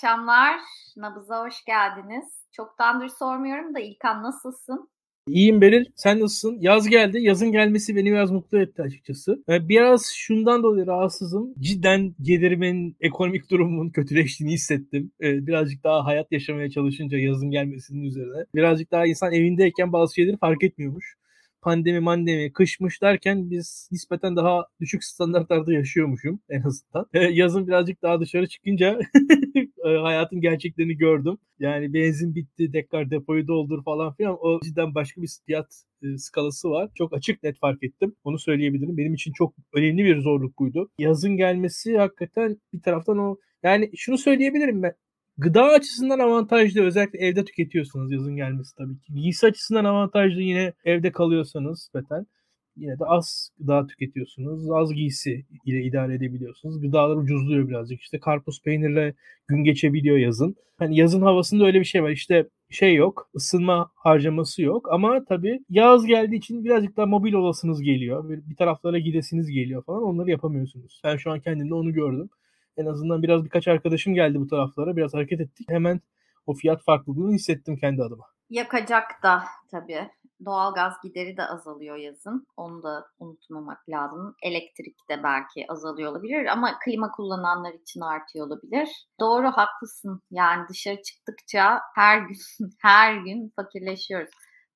akşamlar. Nabız'a hoş geldiniz. Çoktandır sormuyorum da İlkan nasılsın? İyiyim Beril. Sen nasılsın? Yaz geldi. Yazın gelmesi beni biraz mutlu etti açıkçası. Biraz şundan dolayı rahatsızım. Cidden gelirimin, ekonomik durumumun kötüleştiğini hissettim. Birazcık daha hayat yaşamaya çalışınca yazın gelmesinin üzerine. Birazcık daha insan evindeyken bazı şeyleri fark etmiyormuş pandemi mandemi kışmış derken biz nispeten daha düşük standartlarda yaşıyormuşum en azından. E, yazın birazcık daha dışarı çıkınca e, hayatın gerçeklerini gördüm. Yani benzin bitti tekrar depoyu doldur falan filan o cidden başka bir fiyat e, skalası var. Çok açık net fark ettim. Onu söyleyebilirim. Benim için çok önemli bir zorluk buydu. Yazın gelmesi hakikaten bir taraftan o yani şunu söyleyebilirim ben. Gıda açısından avantajlı özellikle evde tüketiyorsanız yazın gelmesi tabii ki. Giysi açısından avantajlı yine evde kalıyorsanız beten yine de az gıda tüketiyorsunuz. Az giysi ile idare edebiliyorsunuz. Gıdalar ucuzluyor birazcık. İşte karpuz peynirle gün geçebiliyor yazın. Hani yazın havasında öyle bir şey var. İşte şey yok. ısınma harcaması yok. Ama tabii yaz geldiği için birazcık daha mobil olasınız geliyor. Bir taraflara gidesiniz geliyor falan. Onları yapamıyorsunuz. Ben şu an kendimde onu gördüm. En azından biraz birkaç arkadaşım geldi bu taraflara. Biraz hareket ettik. Hemen o fiyat farklılığını hissettim kendi adıma. Yakacak da tabii. Doğalgaz gideri de azalıyor yazın. Onu da unutmamak lazım. Elektrik de belki azalıyor olabilir ama klima kullananlar için artıyor olabilir. Doğru haklısın. Yani dışarı çıktıkça her gün her gün fakirleşiyoruz.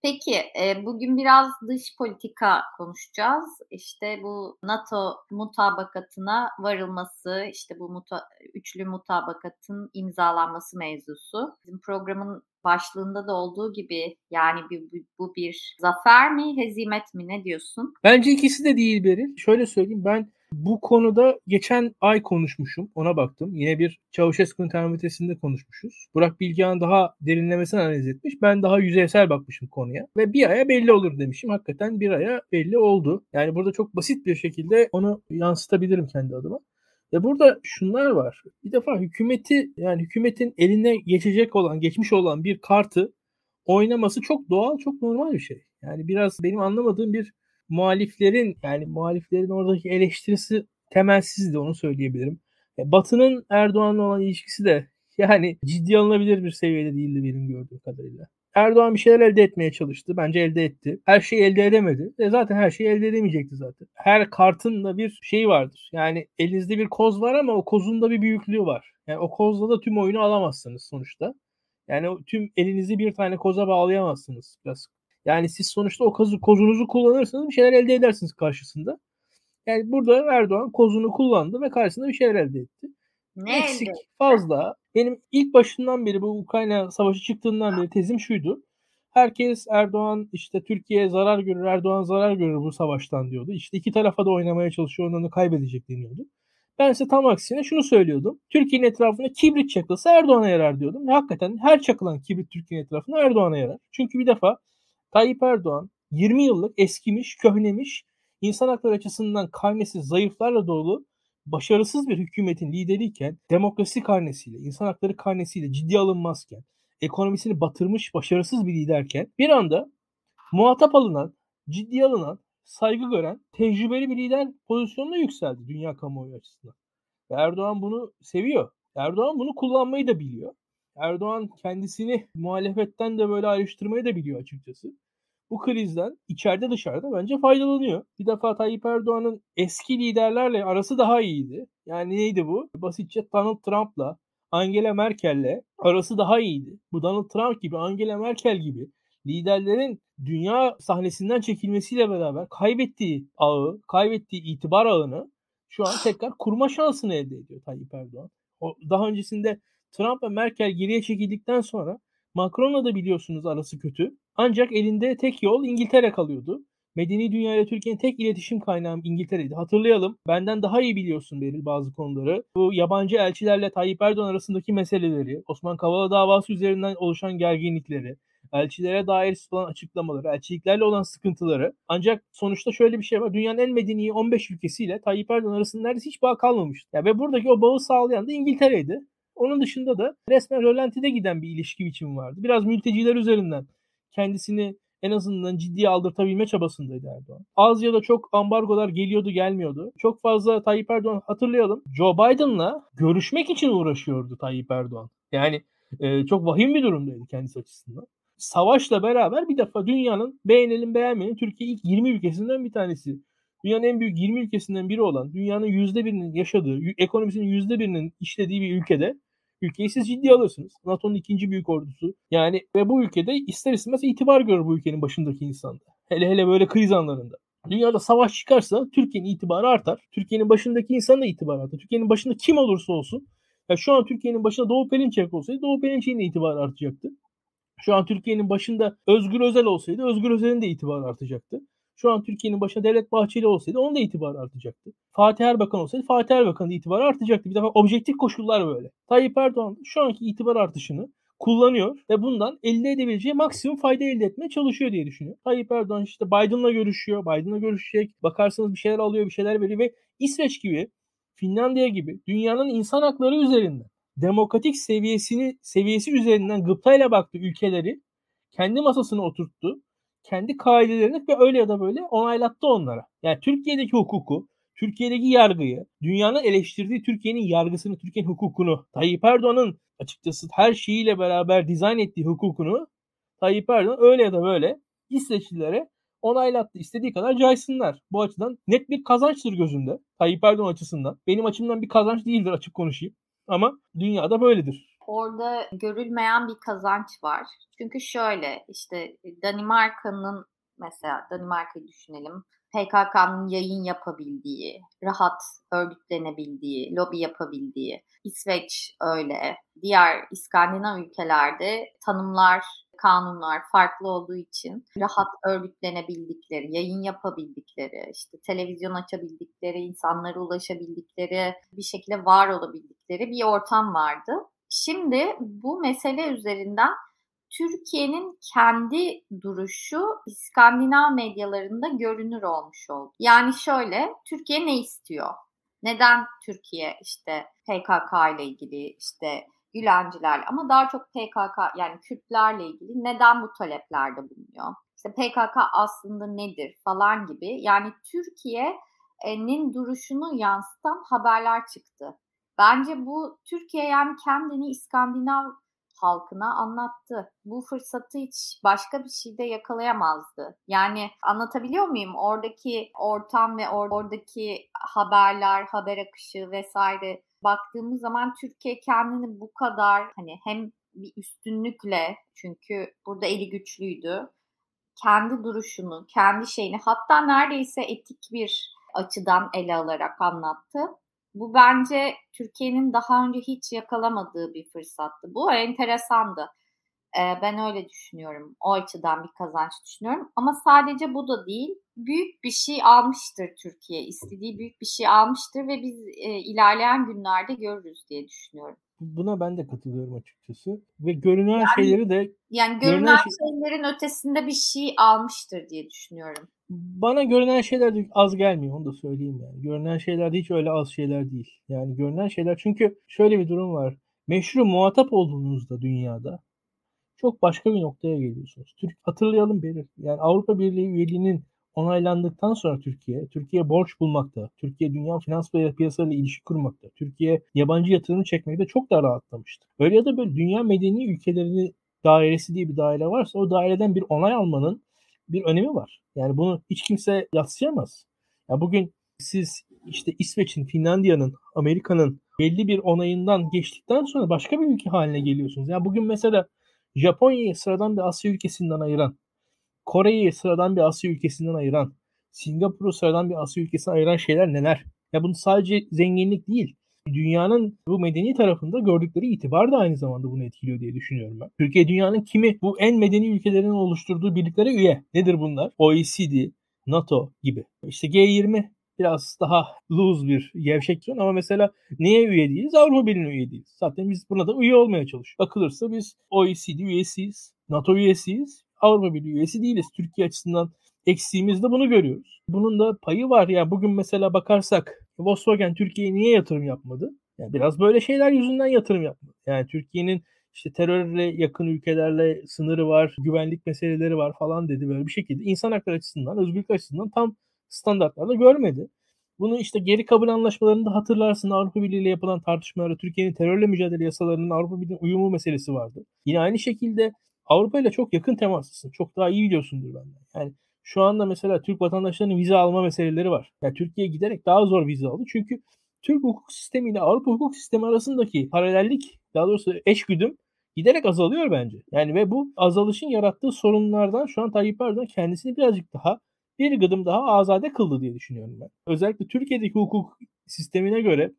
Peki e, bugün biraz dış politika konuşacağız. İşte bu NATO mutabakatına varılması, işte bu muta, üçlü mutabakatın imzalanması mevzusu. Bizim programın başlığında da olduğu gibi yani bu, bu bir zafer mi, hezimet mi ne diyorsun? Bence ikisi de değil Beril. Şöyle söyleyeyim ben bu konuda geçen ay konuşmuşum. Ona baktım. Yine bir Çavuşesku'nun termometresinde konuşmuşuz. Burak Bilgehan daha derinlemesine analiz etmiş. Ben daha yüzeysel bakmışım konuya. Ve bir aya belli olur demişim. Hakikaten bir aya belli oldu. Yani burada çok basit bir şekilde onu yansıtabilirim kendi adıma. Ve burada şunlar var. Bir defa hükümeti yani hükümetin eline geçecek olan, geçmiş olan bir kartı oynaması çok doğal, çok normal bir şey. Yani biraz benim anlamadığım bir muhaliflerin yani muhaliflerin oradaki eleştirisi temelsizdi onu söyleyebilirim. E, Batı'nın Erdoğan'la olan ilişkisi de yani ciddi alınabilir bir seviyede değildi benim gördüğüm kadarıyla. Erdoğan bir şeyler elde etmeye çalıştı. Bence elde etti. Her şeyi elde edemedi. E zaten her şeyi elde edemeyecekti zaten. Her kartın da bir şeyi vardır. Yani elinizde bir koz var ama o kozun da bir büyüklüğü var. Yani o kozla da tüm oyunu alamazsınız sonuçta. Yani tüm elinizi bir tane koza bağlayamazsınız. Biraz yani siz sonuçta o kozu, kozunuzu kullanırsanız bir şeyler elde edersiniz karşısında. Yani burada Erdoğan kozunu kullandı ve karşısında bir şeyler elde etti. Ne Eksik, elde? fazla. Benim ilk başından beri bu Ukrayna savaşı çıktığından beri tezim şuydu. Herkes Erdoğan işte Türkiye'ye zarar görür, Erdoğan zarar görür bu savaştan diyordu. İşte iki tarafa da oynamaya çalışıyor, onları kaybedecek deniyordu. Ben ise tam aksine şunu söylüyordum. Türkiye'nin etrafında kibrit çakılsa Erdoğan'a yarar diyordum. Ve hakikaten her çakılan kibrit Türkiye'nin etrafında Erdoğan'a yarar. Çünkü bir defa Tayyip Erdoğan 20 yıllık eskimiş, köhnemiş, insan hakları açısından karnesi zayıflarla dolu başarısız bir hükümetin lideriyken demokrasi karnesiyle, insan hakları karnesiyle ciddi alınmazken, ekonomisini batırmış başarısız bir liderken bir anda muhatap alınan, ciddi alınan, saygı gören, tecrübeli bir lider pozisyonuna yükseldi dünya kamuoyu açısından. Ve Erdoğan bunu seviyor. Erdoğan bunu kullanmayı da biliyor. Erdoğan kendisini muhalefetten de böyle ayrıştırmayı da biliyor açıkçası bu krizden içeride dışarıda bence faydalanıyor. Bir defa Tayyip Erdoğan'ın eski liderlerle arası daha iyiydi. Yani neydi bu? Basitçe Donald Trump'la Angela Merkel'le arası daha iyiydi. Bu Donald Trump gibi, Angela Merkel gibi liderlerin dünya sahnesinden çekilmesiyle beraber kaybettiği ağı, kaybettiği itibar ağını şu an tekrar kurma şansını elde ediyor Tayyip Erdoğan. O daha öncesinde Trump ve Merkel geriye çekildikten sonra Macron'la da biliyorsunuz arası kötü. Ancak elinde tek yol İngiltere kalıyordu. Medeni dünya ile Türkiye'nin tek iletişim kaynağı İngiltere'ydi. Hatırlayalım. Benden daha iyi biliyorsun Beril bazı konuları. Bu yabancı elçilerle Tayyip Erdoğan arasındaki meseleleri, Osman Kavala davası üzerinden oluşan gerginlikleri, elçilere dair olan açıklamaları, elçiliklerle olan sıkıntıları. Ancak sonuçta şöyle bir şey var. Dünyanın en medeni 15 ülkesiyle Tayyip Erdoğan arasında neredeyse hiç bağ kalmamıştı. Yani ve buradaki o bağı sağlayan da İngiltere'ydi. Onun dışında da resmen rölantide giden bir ilişki biçimi vardı. Biraz mülteciler üzerinden kendisini en azından ciddiye aldırtabilme çabasındaydı Erdoğan. Az ya da çok ambargolar geliyordu gelmiyordu. Çok fazla Tayyip Erdoğan hatırlayalım. Joe Biden'la görüşmek için uğraşıyordu Tayyip Erdoğan. Yani e, çok vahim bir durumdaydı kendisi açısından. Savaşla beraber bir defa dünyanın beğenelim beğenmeyelim Türkiye ilk 20 ülkesinden bir tanesi. Dünyanın en büyük 20 ülkesinden biri olan, dünyanın %1'inin yaşadığı, ekonomisinin %1'inin işlediği bir ülkede ülkeyi siz ciddi alırsınız. NATO'nun ikinci büyük ordusu. Yani ve bu ülkede ister istemez itibar görür bu ülkenin başındaki insanda. Hele hele böyle kriz anlarında. Dünyada savaş çıkarsa Türkiye'nin itibarı artar. Türkiye'nin başındaki insan da itibarı artar. Türkiye'nin başında kim olursa olsun. Ya şu an Türkiye'nin başında Doğu Perinçek olsaydı Doğu Perinçek'in de itibarı artacaktı. Şu an Türkiye'nin başında Özgür Özel olsaydı Özgür Özel'in de itibarı artacaktı. Şu an Türkiye'nin başında Devlet Bahçeli olsaydı onun da itibarı artacaktı. Fatih Erbakan olsaydı Fatih Erbakan'ın itibarı artacaktı. Bir defa objektif koşullar böyle. Tayyip Erdoğan şu anki itibar artışını kullanıyor ve bundan elde edebileceği maksimum fayda elde etmeye çalışıyor diye düşünüyor. Tayyip Erdoğan işte Biden'la görüşüyor. Biden'la görüşecek. Bakarsanız bir şeyler alıyor, bir şeyler veriyor ve İsveç gibi, Finlandiya gibi dünyanın insan hakları üzerinden demokratik seviyesini seviyesi üzerinden gıptayla baktığı ülkeleri kendi masasına oturttu kendi kaidelerini ve öyle ya da böyle onaylattı onlara. Yani Türkiye'deki hukuku, Türkiye'deki yargıyı, dünyanın eleştirdiği Türkiye'nin yargısını, Türkiye'nin hukukunu, Tayyip Erdoğan'ın açıkçası her şeyiyle beraber dizayn ettiği hukukunu Tayyip Erdoğan öyle ya da böyle İsveçlilere onaylattı. İstediği kadar caysınlar. Bu açıdan net bir kazançtır gözümde. Tayyip Erdoğan açısından. Benim açımdan bir kazanç değildir açık konuşayım. Ama dünyada böyledir orada görülmeyen bir kazanç var. Çünkü şöyle işte Danimarka'nın mesela Danimarka'yı düşünelim. PKK'nın yayın yapabildiği, rahat örgütlenebildiği, lobi yapabildiği, İsveç öyle. Diğer İskandinav ülkelerde tanımlar, kanunlar farklı olduğu için rahat örgütlenebildikleri, yayın yapabildikleri, işte televizyon açabildikleri, insanlara ulaşabildikleri, bir şekilde var olabildikleri bir ortam vardı. Şimdi bu mesele üzerinden Türkiye'nin kendi duruşu İskandinav medyalarında görünür olmuş oldu. Yani şöyle, Türkiye ne istiyor? Neden Türkiye işte PKK ile ilgili işte Gülenciler ama daha çok PKK yani Kürtlerle ilgili neden bu taleplerde bulunuyor? İşte PKK aslında nedir falan gibi yani Türkiye'nin duruşunu yansıtan haberler çıktı. Bence bu Türkiye yani kendini İskandinav halkına anlattı. Bu fırsatı hiç başka bir şeyde yakalayamazdı. Yani anlatabiliyor muyum? Oradaki ortam ve or- oradaki haberler, haber akışı vesaire baktığımız zaman Türkiye kendini bu kadar hani hem bir üstünlükle çünkü burada eli güçlüydü. Kendi duruşunu, kendi şeyini hatta neredeyse etik bir açıdan ele alarak anlattı. Bu bence Türkiye'nin daha önce hiç yakalamadığı bir fırsattı. Bu enteresandı. Ee, ben öyle düşünüyorum. O açıdan bir kazanç düşünüyorum. Ama sadece bu da değil. Büyük bir şey almıştır Türkiye. İstediği büyük bir şey almıştır ve biz e, ilerleyen günlerde görürüz diye düşünüyorum. Buna ben de katılıyorum açıkçası. Ve görünen yani, şeyleri de... Yani görünen, görünen şey... şeylerin ötesinde bir şey almıştır diye düşünüyorum. Bana görünen şeyler de az gelmiyor onu da söyleyeyim yani. Görünen şeyler de hiç öyle az şeyler değil. Yani görünen şeyler çünkü şöyle bir durum var. Meşru muhatap olduğunuzda dünyada çok başka bir noktaya geliyorsunuz. Türk hatırlayalım beri. Yani Avrupa Birliği üyeliğinin onaylandıktan sonra Türkiye, Türkiye borç bulmakta, Türkiye dünya finans piyasalarıyla ilişki kurmakta, Türkiye yabancı yatırımı çekmekte çok daha rahatlamıştı. Öyle ya da böyle dünya medeni ülkeleri dairesi diye bir daire varsa o daireden bir onay almanın bir önemi var. Yani bunu hiç kimse yatsıyamaz. Ya bugün siz işte İsveç'in, Finlandiya'nın, Amerika'nın belli bir onayından geçtikten sonra başka bir ülke haline geliyorsunuz. Yani bugün mesela Japonya'yı sıradan bir Asya ülkesinden ayıran, Kore'yi sıradan bir Asya ülkesinden ayıran, Singapur'u sıradan bir Asya ülkesinden ayıran şeyler neler? Ya bunu sadece zenginlik değil, dünyanın bu medeni tarafında gördükleri itibar da aynı zamanda bunu etkiliyor diye düşünüyorum ben. Türkiye dünyanın kimi bu en medeni ülkelerin oluşturduğu birliklere üye. Nedir bunlar? OECD, NATO gibi. İşte G20 biraz daha loose bir gevşek ama mesela neye üye değiliz? Avrupa Birliği'ne üye değiliz. Zaten biz buna da üye olmaya çalışıyoruz. Bakılırsa biz OECD üyesiyiz, NATO üyesiyiz, Avrupa Birliği üyesi değiliz. Türkiye açısından eksiğimizde bunu görüyoruz. Bunun da payı var. Yani bugün mesela bakarsak Volkswagen Türkiye'ye niye yatırım yapmadı? Yani biraz böyle şeyler yüzünden yatırım yapmadı. Yani Türkiye'nin işte terörle yakın ülkelerle sınırı var, güvenlik meseleleri var falan dedi böyle bir şekilde insan hakları açısından, özgürlük açısından tam standartlarda görmedi. Bunu işte geri kabul anlaşmalarında hatırlarsın Avrupa Birliği ile yapılan tartışmaları, Türkiye'nin terörle mücadele yasalarının Avrupa Birliği uyumu meselesi vardı. Yine aynı şekilde Avrupa ile çok yakın temaslısın. Çok daha iyi biliyorsundur benden. Yani şu anda mesela Türk vatandaşlarının vize alma meseleleri var. Yani Türkiye giderek daha zor vize aldı. Çünkü Türk hukuk sistemi ile Avrupa hukuk sistemi arasındaki paralellik, daha doğrusu eşgüdüm giderek azalıyor bence. Yani ve bu azalışın yarattığı sorunlardan şu an Tayyip Erdoğan kendisini birazcık daha bir gıdım daha azade kıldı diye düşünüyorum ben. Özellikle Türkiye'deki hukuk sistemine göre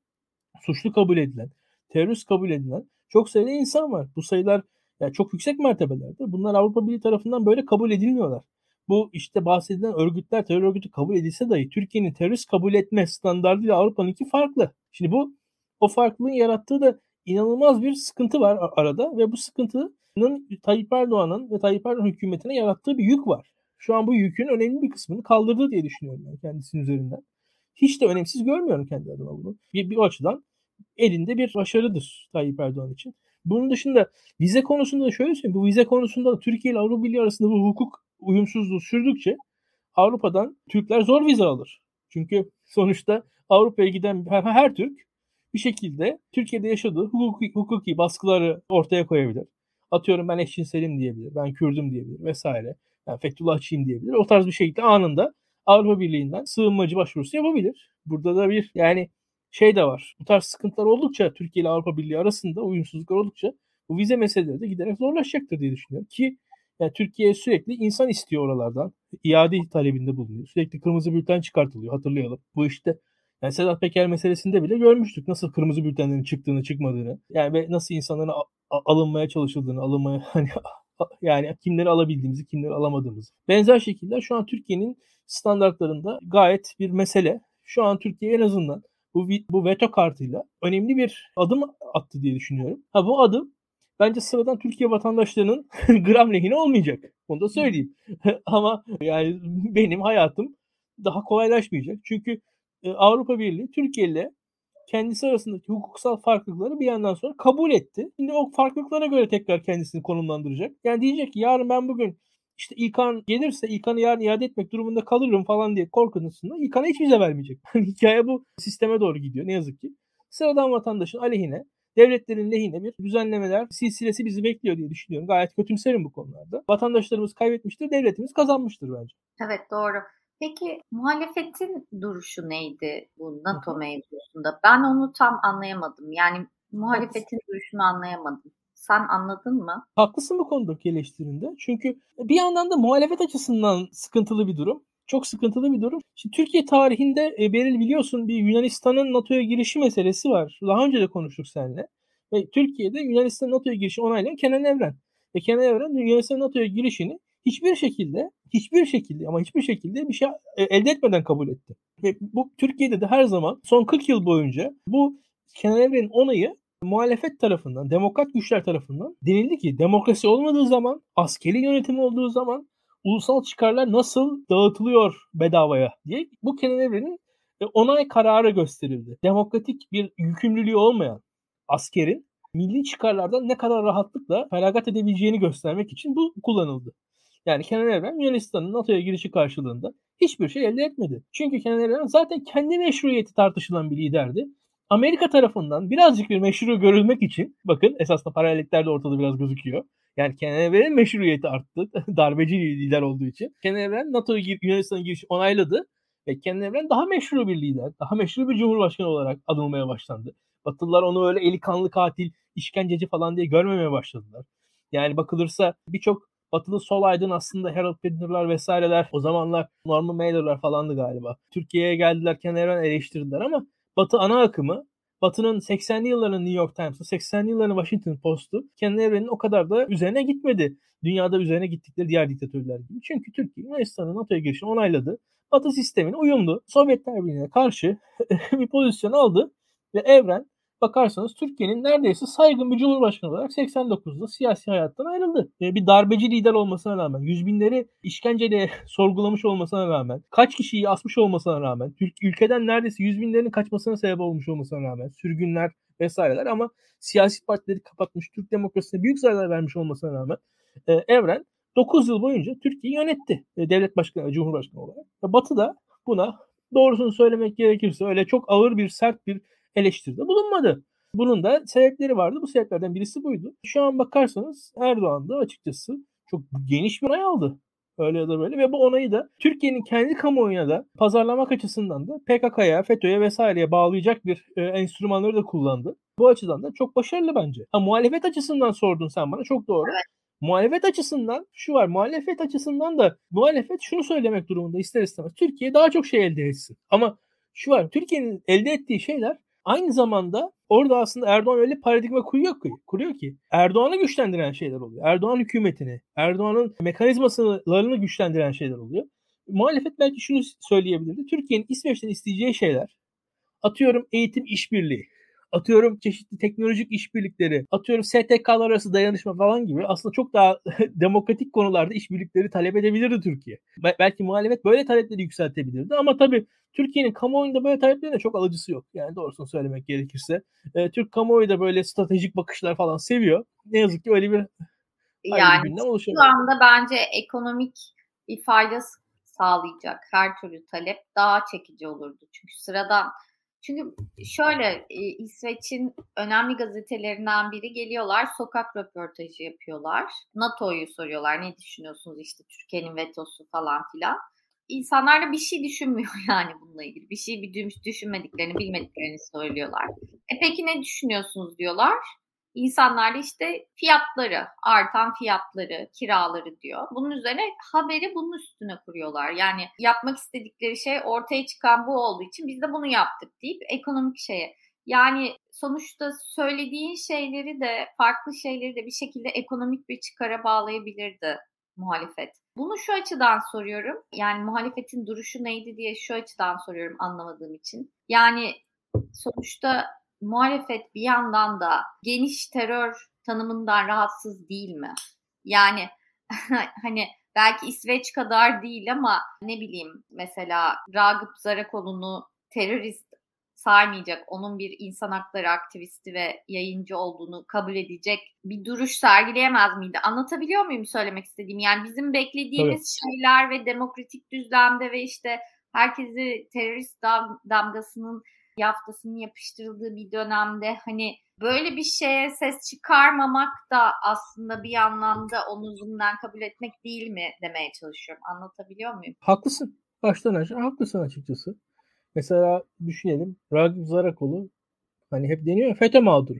suçlu kabul edilen, terörist kabul edilen çok sayıda insan var. Bu sayılar yani çok yüksek mertebelerde. Bunlar Avrupa Birliği tarafından böyle kabul edilmiyorlar. Bu işte bahsedilen örgütler terör örgütü kabul edilse dahi Türkiye'nin terörist kabul etme standartıyla Avrupa'nınki farklı. Şimdi bu o farklılığın yarattığı da inanılmaz bir sıkıntı var arada ve bu sıkıntının Tayyip Erdoğan'ın ve Tayyip Erdoğan hükümetine yarattığı bir yük var. Şu an bu yükün önemli bir kısmını kaldırdı diye düşünüyorum ben kendisinin üzerinden. Hiç de önemsiz görmüyorum kendi adıma bunu. Bir, bir açıdan elinde bir başarıdır Tayyip Erdoğan için. Bunun dışında vize konusunda da şöyle söyleyeyim. Bu vize konusunda da Türkiye ile Avrupa Birliği arasında bu hukuk uyumsuzluğu sürdükçe Avrupa'dan Türkler zor vize alır. Çünkü sonuçta Avrupa'ya giden her, her Türk bir şekilde Türkiye'de yaşadığı hukuki, hukuki baskıları ortaya koyabilir. Atıyorum ben eşcinselim diyebilir, ben Kürdüm diyebilir vesaire. Yani Fethullahçıyım diyebilir. O tarz bir şekilde anında Avrupa Birliği'nden sığınmacı başvurusu yapabilir. Burada da bir yani şey de var. Bu tarz sıkıntılar oldukça Türkiye ile Avrupa Birliği arasında uyumsuzluklar oldukça bu vize meseleleri de giderek zorlaşacaktır diye düşünüyorum. Ki yani Türkiye sürekli insan istiyor oralardan. İade talebinde bulunuyor. Sürekli kırmızı bülten çıkartılıyor hatırlayalım. Bu işte yani Sedat Peker meselesinde bile görmüştük nasıl kırmızı bültenlerin çıktığını çıkmadığını. Yani ve nasıl insanların alınmaya çalışıldığını, alınmaya hani yani kimleri alabildiğimizi, kimleri alamadığımızı. Benzer şekilde şu an Türkiye'nin standartlarında gayet bir mesele. Şu an Türkiye en azından bu, bu veto kartıyla önemli bir adım attı diye düşünüyorum. Ha bu adım bence sıradan Türkiye vatandaşlarının gram lehine olmayacak. Onu da söyleyeyim. Ama yani benim hayatım daha kolaylaşmayacak. Çünkü e, Avrupa Birliği Türkiye ile kendisi arasındaki hukuksal farklılıkları bir yandan sonra kabul etti. Şimdi o farklılıklara göre tekrar kendisini konumlandıracak. Yani diyecek ki yarın ben bugün işte İlkan gelirse İlkan'ı yarın iade etmek durumunda kalırım falan diye korkusunda İlkan'a hiç vize vermeyecek. Hikaye bu sisteme doğru gidiyor ne yazık ki. Sıradan vatandaşın aleyhine devletlerin lehine bir düzenlemeler silsilesi bizi bekliyor diye düşünüyorum. Gayet kötümserim bu konularda. Vatandaşlarımız kaybetmiştir, devletimiz kazanmıştır bence. Evet doğru. Peki muhalefetin duruşu neydi bu NATO mevzusunda? Ben onu tam anlayamadım. Yani muhalefetin duruşunu anlayamadım. Sen anladın mı? Haklısın bu konudaki eleştirinde. Çünkü bir yandan da muhalefet açısından sıkıntılı bir durum. Çok sıkıntılı bir durum. Şimdi Türkiye tarihinde e, Beril biliyorsun bir Yunanistan'ın NATO'ya girişi meselesi var. Daha önce de konuştuk seninle. Ve Türkiye'de Yunanistan NATO'ya girişi onaylayan Kenan Evren. Ve Kenan Evren Yunanistan NATO'ya girişini hiçbir şekilde hiçbir şekilde ama hiçbir şekilde bir şey e, elde etmeden kabul etti. Ve bu Türkiye'de de her zaman son 40 yıl boyunca bu Kenan Evren'in onayı muhalefet tarafından, demokrat güçler tarafından denildi ki demokrasi olmadığı zaman, askeri yönetim olduğu zaman ulusal çıkarlar nasıl dağıtılıyor bedavaya diye bu Kenan Evren'in e, onay kararı gösterildi. Demokratik bir yükümlülüğü olmayan askerin milli çıkarlardan ne kadar rahatlıkla feragat edebileceğini göstermek için bu kullanıldı. Yani Kenan Evren Yunanistan'ın NATO'ya girişi karşılığında hiçbir şey elde etmedi. Çünkü Kenan Evren zaten kendi meşruiyeti tartışılan bir liderdi. Amerika tarafından birazcık bir meşru görülmek için bakın esasında paralellikler de ortada biraz gözüküyor. Yani Kenan Evren'in meşruiyeti arttı. Darbeci lider olduğu için. Kenan Evren NATO'ya gir, Yunanistan'a girişi onayladı. Ve Kenan Evren daha meşru bir lider, daha meşru bir cumhurbaşkanı olarak anılmaya başlandı. Batılılar onu öyle eli kanlı katil, işkenceci falan diye görmemeye başladılar. Yani bakılırsa birçok batılı sol aydın aslında Harold Pinter'lar vesaireler o zamanlar Norman Mailer'lar falandı galiba. Türkiye'ye geldiler Kenan Evren eleştirdiler ama Batı ana akımı Batı'nın 80'li yılların New York Times'ı, 80'li yılların Washington Post'u Kenan Evren'in o kadar da üzerine gitmedi. Dünyada üzerine gittikleri diğer diktatörler gibi. Çünkü Türkiye Yunanistan'ın NATO'ya girişini onayladı. Batı sistemine uyumlu. Sovyetler Birliği'ne karşı bir pozisyon aldı ve Evren bakarsanız Türkiye'nin neredeyse saygın bir cumhurbaşkanı olarak 89'da siyasi hayattan ayrıldı. Bir darbeci lider olmasına rağmen, yüz binleri işkenceyle sorgulamış olmasına rağmen, kaç kişiyi asmış olmasına rağmen, ülkeden neredeyse yüz binlerin kaçmasına sebep olmuş olmasına rağmen, sürgünler vesaireler ama siyasi partileri kapatmış, Türk demokrasisine büyük zararlar vermiş olmasına rağmen e, Evren 9 yıl boyunca Türkiye'yi yönetti. E, devlet başkanı, cumhurbaşkanı olarak. Batı da buna doğrusunu söylemek gerekirse öyle çok ağır bir sert bir eleştiride bulunmadı. Bunun da sebepleri vardı. Bu sebeplerden birisi buydu. Şu an bakarsanız Erdoğan da açıkçası çok geniş bir onay aldı. Öyle ya da böyle ve bu onayı da Türkiye'nin kendi kamuoyuna da pazarlamak açısından da PKK'ya, FETÖ'ye vesaireye bağlayacak bir e, enstrümanları da kullandı. Bu açıdan da çok başarılı bence. Ha, muhalefet açısından sordun sen bana çok doğru. Evet. Muhalefet açısından şu var. Muhalefet açısından da muhalefet şunu söylemek durumunda ister istemez. Türkiye daha çok şey elde etsin. Ama şu var. Türkiye'nin elde ettiği şeyler aynı zamanda orada aslında Erdoğan öyle paradigma kuruyor ki, kuruyor ki Erdoğan'ı güçlendiren şeyler oluyor. Erdoğan hükümetini, Erdoğan'ın mekanizmalarını güçlendiren şeyler oluyor. Muhalefet belki şunu söyleyebilirdi. Türkiye'nin İsveç'ten isteyeceği şeyler atıyorum eğitim işbirliği, atıyorum çeşitli teknolojik işbirlikleri, atıyorum STK'lar arası dayanışma falan gibi aslında çok daha demokratik konularda işbirlikleri talep edebilirdi Türkiye. Belki muhalefet böyle talepleri yükseltebilirdi ama tabii Türkiye'nin kamuoyunda böyle taleplerine çok alıcısı yok. Yani doğrusunu söylemek gerekirse. E, Türk kamuoyu da böyle stratejik bakışlar falan seviyor. Ne yazık ki öyle bir yani şu anda bence ekonomik bir fayda sağlayacak her türlü talep daha çekici olurdu. Çünkü sıradan çünkü şöyle e, İsveç'in önemli gazetelerinden biri geliyorlar sokak röportajı yapıyorlar. NATO'yu soruyorlar ne düşünüyorsunuz işte Türkiye'nin vetosu falan filan. İnsanlar da bir şey düşünmüyor yani bununla ilgili. Bir şey bir düşünmediklerini, bilmediklerini söylüyorlar. E peki ne düşünüyorsunuz diyorlar. İnsanlar da işte fiyatları, artan fiyatları, kiraları diyor. Bunun üzerine haberi bunun üstüne kuruyorlar. Yani yapmak istedikleri şey ortaya çıkan bu olduğu için biz de bunu yaptık deyip ekonomik şeye. Yani sonuçta söylediğin şeyleri de farklı şeyleri de bir şekilde ekonomik bir çıkara bağlayabilirdi muhalefet. Bunu şu açıdan soruyorum. Yani muhalefetin duruşu neydi diye şu açıdan soruyorum anlamadığım için. Yani sonuçta muhalefet bir yandan da geniş terör tanımından rahatsız değil mi? Yani hani belki İsveç kadar değil ama ne bileyim mesela Ragıp Zarakoğlu'nu terörist saymayacak, onun bir insan hakları aktivisti ve yayıncı olduğunu kabul edecek bir duruş sergileyemez miydi? Anlatabiliyor muyum söylemek istediğim? Yani bizim beklediğimiz evet. şeyler ve demokratik düzlemde ve işte herkesi terörist damgasının yaftasının yapıştırıldığı bir dönemde hani böyle bir şeye ses çıkarmamak da aslında bir anlamda onu zulümden kabul etmek değil mi demeye çalışıyorum. Anlatabiliyor muyum? Haklısın. Baştan aşağı haklısın açıkçası. Mesela düşünelim. Ragıp Zarakoğlu hani hep deniyor ya FETÖ mağduru.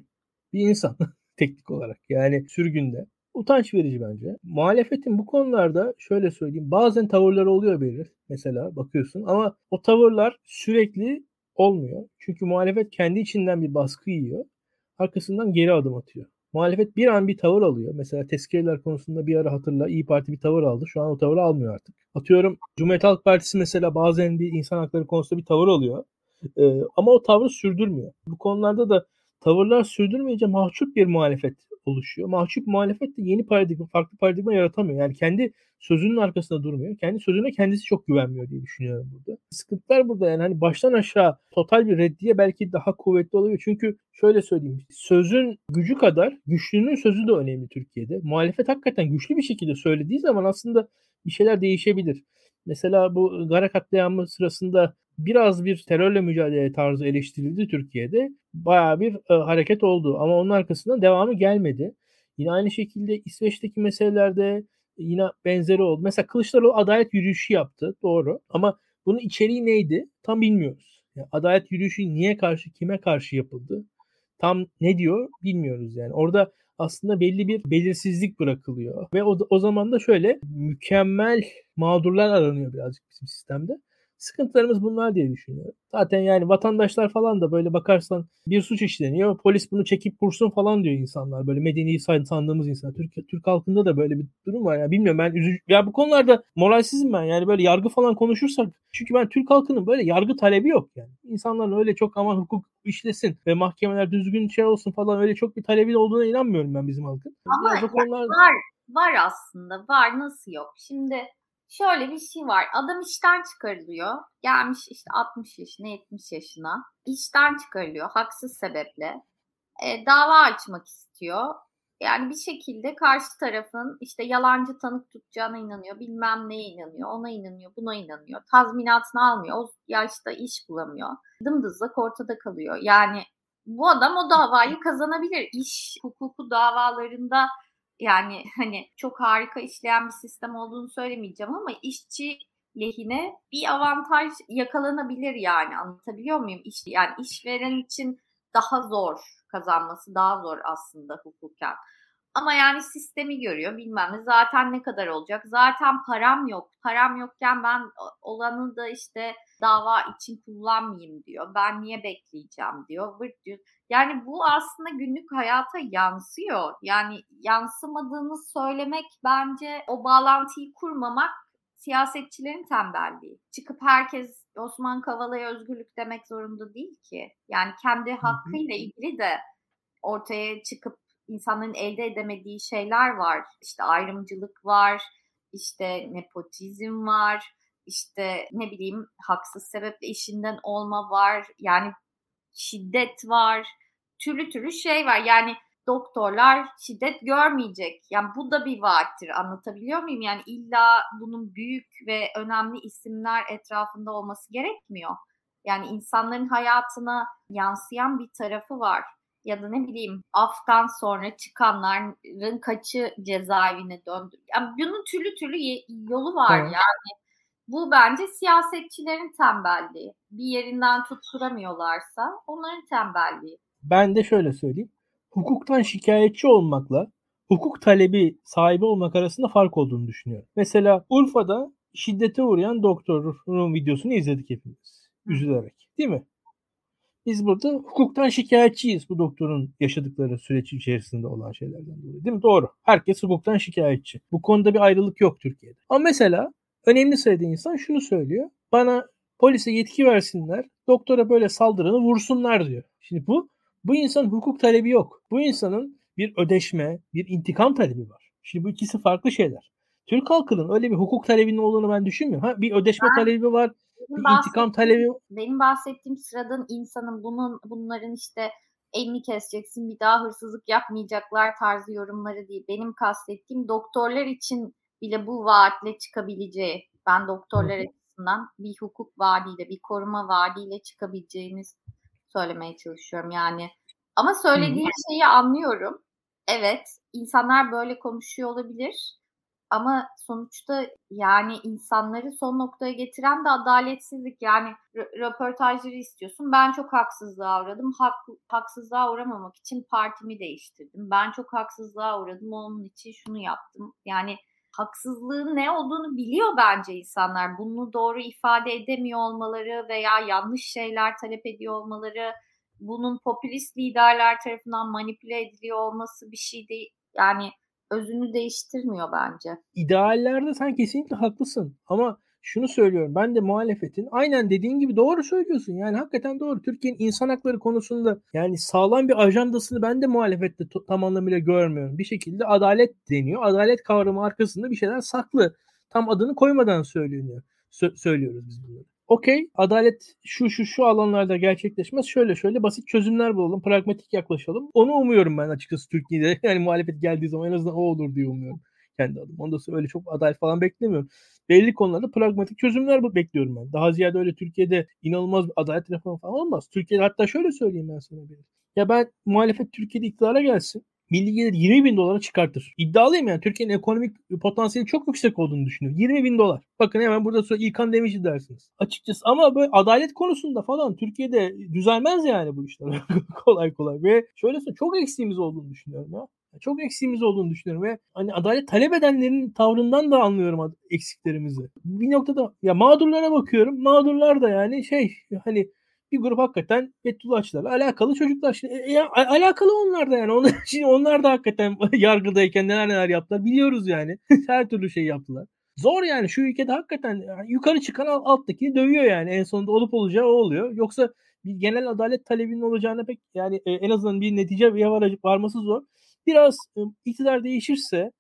Bir insan teknik olarak. Yani sürgünde. Utanç verici bence. Muhalefetin bu konularda şöyle söyleyeyim. Bazen tavırları oluyor belir. Mesela bakıyorsun ama o tavırlar sürekli olmuyor. Çünkü muhalefet kendi içinden bir baskı yiyor. Arkasından geri adım atıyor. Muhalefet bir an bir tavır alıyor. Mesela tezkereler konusunda bir ara hatırla İyi Parti bir tavır aldı. Şu an o tavırı almıyor artık. Atıyorum Cumhuriyet Halk Partisi mesela bazen bir insan hakları konusunda bir tavır alıyor. Ee, ama o tavrı sürdürmüyor. Bu konularda da tavırlar sürdürmeyince mahcup bir muhalefet oluşuyor. Mahcup muhalefet de yeni paradigma, farklı paradigma yaratamıyor. Yani kendi sözünün arkasında durmuyor. Kendi sözüne kendisi çok güvenmiyor diye düşünüyorum burada. Sıkıntılar burada yani hani baştan aşağı total bir reddiye belki daha kuvvetli olabilir. Çünkü şöyle söyleyeyim. Sözün gücü kadar güçlünün sözü de önemli Türkiye'de. Muhalefet hakikaten güçlü bir şekilde söylediği zaman aslında bir şeyler değişebilir. Mesela bu Gara katliamı sırasında biraz bir terörle mücadele tarzı eleştirildi Türkiye'de. Baya bir e, hareket oldu ama onun arkasından devamı gelmedi. Yine aynı şekilde İsveç'teki meselelerde yine benzeri oldu. Mesela Kılıçdaroğlu adalet yürüyüşü yaptı. Doğru. Ama bunun içeriği neydi? Tam bilmiyoruz. Yani adalet yürüyüşü niye karşı, kime karşı yapıldı? Tam ne diyor bilmiyoruz yani. Orada aslında belli bir belirsizlik bırakılıyor. Ve o, o zaman da şöyle mükemmel mağdurlar aranıyor birazcık bizim sistemde. Sıkıntılarımız bunlar diye düşünüyorum. Zaten yani vatandaşlar falan da böyle bakarsan bir suç işleniyor. Polis bunu çekip kursun falan diyor insanlar. Böyle medeni sandığımız insan. Türk, Türk halkında da böyle bir durum var. Yani bilmiyorum ben üzücü. Ya bu konularda moralsizim ben. Yani böyle yargı falan konuşursak. Çünkü ben Türk halkının böyle yargı talebi yok yani. İnsanların öyle çok aman hukuk işlesin ve mahkemeler düzgün şey olsun falan öyle çok bir talebi olduğuna inanmıyorum ben bizim halkın. Ama Biraz konular... var, var aslında. Var nasıl yok? Şimdi şöyle bir şey var. Adam işten çıkarılıyor. Gelmiş işte 60 yaşına 70 yaşına. İşten çıkarılıyor haksız sebeple. e, dava açmak istiyor. Yani bir şekilde karşı tarafın işte yalancı tanık tutacağına inanıyor, bilmem neye inanıyor, ona inanıyor, buna inanıyor. Tazminatını almıyor, o yaşta iş bulamıyor. Dımdızlak ortada kalıyor. Yani bu adam o davayı kazanabilir. İş hukuku davalarında yani hani çok harika işleyen bir sistem olduğunu söylemeyeceğim ama işçi lehine bir avantaj yakalanabilir yani anlatabiliyor muyum? İş, yani işveren için daha zor kazanması daha zor aslında hukuken. Ama yani sistemi görüyor bilmem ne. Zaten ne kadar olacak? Zaten param yok. Param yokken ben olanı da işte dava için kullanmayayım diyor. Ben niye bekleyeceğim diyor. Vırt diyor. Yani bu aslında günlük hayata yansıyor. Yani yansımadığını söylemek bence o bağlantıyı kurmamak siyasetçilerin tembelliği. Çıkıp herkes Osman Kavala'ya özgürlük demek zorunda değil ki. Yani kendi hakkıyla ilgili de ortaya çıkıp insanların elde edemediği şeyler var. İşte ayrımcılık var, işte nepotizm var, işte ne bileyim haksız sebeple işinden olma var. Yani şiddet var. Türlü türlü şey var. Yani doktorlar şiddet görmeyecek. Yani bu da bir vaattir. Anlatabiliyor muyum? Yani illa bunun büyük ve önemli isimler etrafında olması gerekmiyor. Yani insanların hayatına yansıyan bir tarafı var. Ya da ne bileyim aftan sonra çıkanların kaçı cezaevine döndü. Yani bunun türlü türlü yolu var evet. yani. Bu bence siyasetçilerin tembelliği. Bir yerinden tutturamıyorlarsa onların tembelliği. Ben de şöyle söyleyeyim hukuktan şikayetçi olmakla hukuk talebi sahibi olmak arasında fark olduğunu düşünüyorum. Mesela Urfa'da şiddete uğrayan doktorun videosunu izledik hepimiz. Üzülerek. Değil mi? Biz burada hukuktan şikayetçiyiz bu doktorun yaşadıkları süreç içerisinde olan şeylerden dolayı. Değil mi? Doğru. Herkes hukuktan şikayetçi. Bu konuda bir ayrılık yok Türkiye'de. Ama mesela önemli sayıda insan şunu söylüyor. Bana polise yetki versinler, doktora böyle saldıranı vursunlar diyor. Şimdi bu bu insan hukuk talebi yok. Bu insanın bir ödeşme, bir intikam talebi var. Şimdi bu ikisi farklı şeyler. Türk halkının öyle bir hukuk talebinin olduğunu ben düşünmüyorum. Ha, bir ödeşme ben, talebi var, bir intikam talebi. Benim bahsettiğim sıradan insanın bunun bunların işte elini keseceksin bir daha hırsızlık yapmayacaklar tarzı yorumları değil. Benim kastettiğim doktorlar için bile bu vaatle çıkabileceği. Ben doktorlar açısından bir hukuk vaadiyle, bir koruma vaadiyle çıkabileceğiniz söylemeye çalışıyorum yani. Ama söylediğin hmm. şeyi anlıyorum. Evet, insanlar böyle konuşuyor olabilir. Ama sonuçta yani insanları son noktaya getiren de adaletsizlik. Yani röportajları istiyorsun. Ben çok haksızlığa uğradım. Hak, haksızlığa uğramamak için partimi değiştirdim. Ben çok haksızlığa uğradım. Onun için şunu yaptım. Yani haksızlığın ne olduğunu biliyor bence insanlar. Bunu doğru ifade edemiyor olmaları veya yanlış şeyler talep ediyor olmaları, bunun popülist liderler tarafından manipüle ediliyor olması bir şey değil. Yani özünü değiştirmiyor bence. İdeallerde sen kesinlikle haklısın ama şunu söylüyorum. Ben de muhalefetin aynen dediğin gibi doğru söylüyorsun. Yani hakikaten doğru. Türkiye'nin insan hakları konusunda yani sağlam bir ajandasını ben de muhalefette tam anlamıyla görmüyorum. Bir şekilde adalet deniyor. Adalet kavramı arkasında bir şeyler saklı. Tam adını koymadan söyleniyor. Sö- söylüyoruz biz bunları. Okey adalet şu şu şu alanlarda gerçekleşmez. Şöyle şöyle basit çözümler bulalım. Pragmatik yaklaşalım. Onu umuyorum ben açıkçası Türkiye'de. Yani muhalefet geldiği zaman en azından o olur diye umuyorum kendi adım. Onda öyle çok adalet falan beklemiyorum belli konularda pragmatik çözümler bekliyorum ben. Daha ziyade öyle Türkiye'de inanılmaz bir adalet reformu falan olmaz. Türkiye'de hatta şöyle söyleyeyim ben sana bir. Ya ben muhalefet Türkiye'de iktidara gelsin. Milli gelir 20 bin dolara çıkartır. İddialıyım yani. Türkiye'nin ekonomik potansiyeli çok yüksek olduğunu düşünüyorum. 20 bin dolar. Bakın hemen burada sonra İlkan Demirci dersiniz. Açıkçası ama böyle adalet konusunda falan Türkiye'de düzelmez yani bu işler. kolay kolay. Ve şöyle söyleyeyim çok eksiğimiz olduğunu düşünüyorum ya. Çok eksiğimiz olduğunu düşünüyorum ve hani adalet talep edenlerin tavrından da anlıyorum eksiklerimizi. Bir noktada ya mağdurlara bakıyorum. Mağdurlar da yani şey hani bir grup hakikaten Fethullahçılarla alakalı çocuklar. Şimdi, e, alakalı onlar da yani. Onlar, şimdi onlar da hakikaten yargıdayken neler neler yaptılar. Biliyoruz yani. Her türlü şey yaptılar. Zor yani şu ülkede hakikaten yani yukarı çıkan alttakini dövüyor yani. En sonunda olup olacağı o oluyor. Yoksa bir genel adalet talebinin olacağına pek yani e, en azından bir netice varması zor biraz iktidar değişirse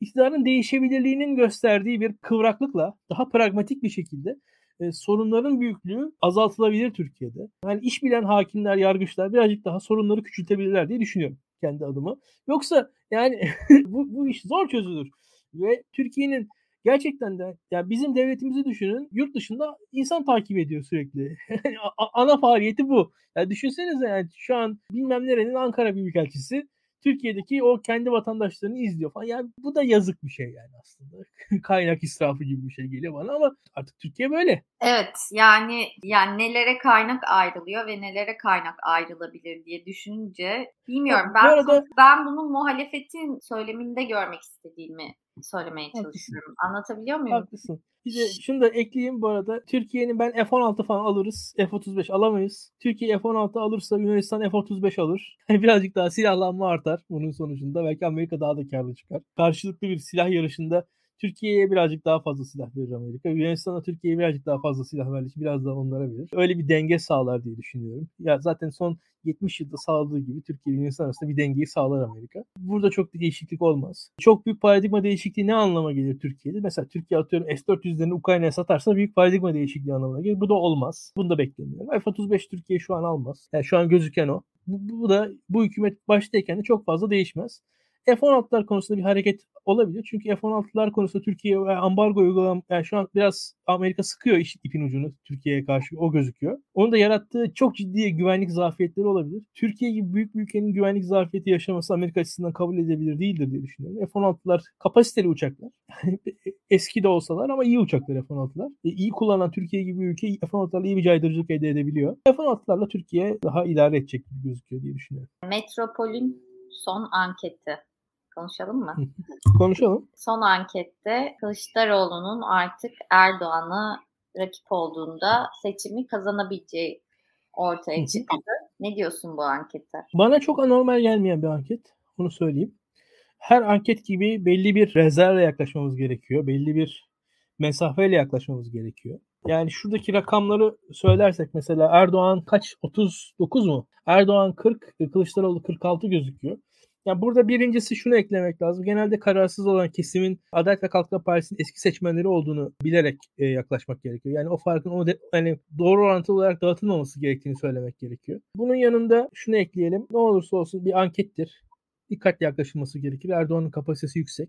iktidarın değişebilirliğinin gösterdiği bir kıvraklıkla daha pragmatik bir şekilde e, sorunların büyüklüğü azaltılabilir Türkiye'de. Yani iş bilen hakimler, yargıçlar birazcık daha sorunları küçültebilirler diye düşünüyorum kendi adıma. Yoksa yani bu, bu iş zor çözülür. Ve Türkiye'nin gerçekten de yani bizim devletimizi düşünün yurt dışında insan takip ediyor sürekli. Ana faaliyeti bu. Yani düşünsenize yani şu an bilmem nerenin Ankara Büyükelçisi Türkiye'deki o kendi vatandaşlarını izliyor falan. Yani bu da yazık bir şey yani aslında. Kaynak israfı gibi bir şey geliyor bana ama artık Türkiye böyle. Evet yani yani nelere kaynak ayrılıyor ve nelere kaynak ayrılabilir diye düşününce bilmiyorum. Ben, bu arada, ben bunun muhalefetin söyleminde görmek istediğimi söylemeye çalışıyorum. Anlatabiliyor muyum? Haklısın. Bir de şunu da ekleyeyim bu arada. Türkiye'nin ben F-16 falan alırız. F-35 alamayız. Türkiye F-16 alırsa Yunanistan F-35 alır. Birazcık daha silahlanma artar bunun sonucunda. Belki Amerika daha da karlı çıkar. Karşılıklı bir silah yarışında Türkiye'ye birazcık daha fazla silah verir Amerika. Yunanistan'a Türkiye'ye birazcık daha fazla silah verir. Biraz daha onlara verir. Öyle bir denge sağlar diye düşünüyorum. Ya zaten son 70 yılda sağladığı gibi Türkiye ile Yunanistan arasında bir dengeyi sağlar Amerika. Burada çok bir değişiklik olmaz. Çok büyük paradigma değişikliği ne anlama gelir Türkiye'de? Mesela Türkiye atıyorum S-400'lerini Ukrayna'ya satarsa büyük paradigma değişikliği anlamına gelir. Bu da olmaz. Bunu da beklemiyorum. F-35 Türkiye şu an almaz. Yani şu an gözüken o. Bu, bu da bu hükümet baştayken de çok fazla değişmez. F-16'lar konusunda bir hareket olabilir. Çünkü F-16'lar konusunda Türkiye ambargo uygulam yani şu an biraz Amerika sıkıyor iş ipin ucunu Türkiye'ye karşı o gözüküyor. Onun da yarattığı çok ciddi güvenlik zafiyetleri olabilir. Türkiye gibi büyük bir ülkenin güvenlik zafiyeti yaşaması Amerika açısından kabul edilebilir değildir diye düşünüyorum. F-16'lar kapasiteli uçaklar. Eski de olsalar ama iyi uçaklar F-16'lar. E, iyi kullanan Türkiye gibi bir ülke F-16'larla iyi bir caydırıcılık elde edebiliyor. F-16'larla Türkiye daha idare edecek gibi gözüküyor diye düşünüyorum. Metropol'ün son anketi Konuşalım mı? Konuşalım. Son ankette Kılıçdaroğlu'nun artık Erdoğan'a rakip olduğunda seçimi kazanabileceği ortaya çıktı. ne diyorsun bu ankete? Bana çok anormal gelmeyen bir anket. Onu söyleyeyim. Her anket gibi belli bir rezervle yaklaşmamız gerekiyor. Belli bir mesafeyle yaklaşmamız gerekiyor. Yani şuradaki rakamları söylersek mesela Erdoğan kaç? 39 mu? Erdoğan 40, Kılıçdaroğlu 46 gözüküyor. Yani burada birincisi şunu eklemek lazım. Genelde kararsız olan kesimin Adalet ve Kalkınma Partisi'nin eski seçmenleri olduğunu bilerek e, yaklaşmak gerekiyor. Yani o farkın o de, hani doğru orantılı olarak dağıtılmaması gerektiğini söylemek gerekiyor. Bunun yanında şunu ekleyelim. Ne olursa olsun bir ankettir. Dikkatli yaklaşılması gerekir. Erdoğan'ın kapasitesi yüksek.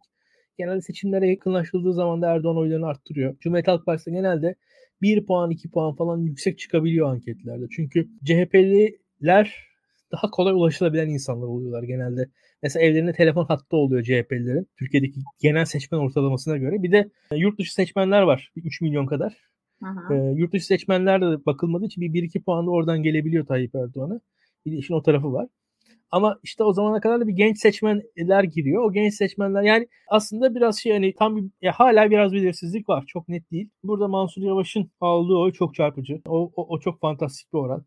Genelde seçimlere yakınlaşıldığı zaman da Erdoğan oylarını arttırıyor. Cumhuriyet Halk Partisi genelde 1 puan 2 puan falan yüksek çıkabiliyor anketlerde. Çünkü CHP'liler daha kolay ulaşılabilen insanlar oluyorlar genelde. Mesela evlerinde telefon hattı oluyor CHP'lilerin. Türkiye'deki genel seçmen ortalamasına göre. Bir de e, yurt dışı seçmenler var. 3 milyon kadar. E, yurt dışı seçmenler de bakılmadığı için bir 1-2 puan da oradan gelebiliyor Tayyip Erdoğan'a. Bir de işin o tarafı var. Ama işte o zamana kadar da bir genç seçmenler giriyor. O genç seçmenler yani aslında biraz şey hani tam bir ya hala biraz belirsizlik var. Çok net değil. Burada Mansur Yavaş'ın aldığı oy çok çarpıcı. O, o, o çok fantastik bir oran.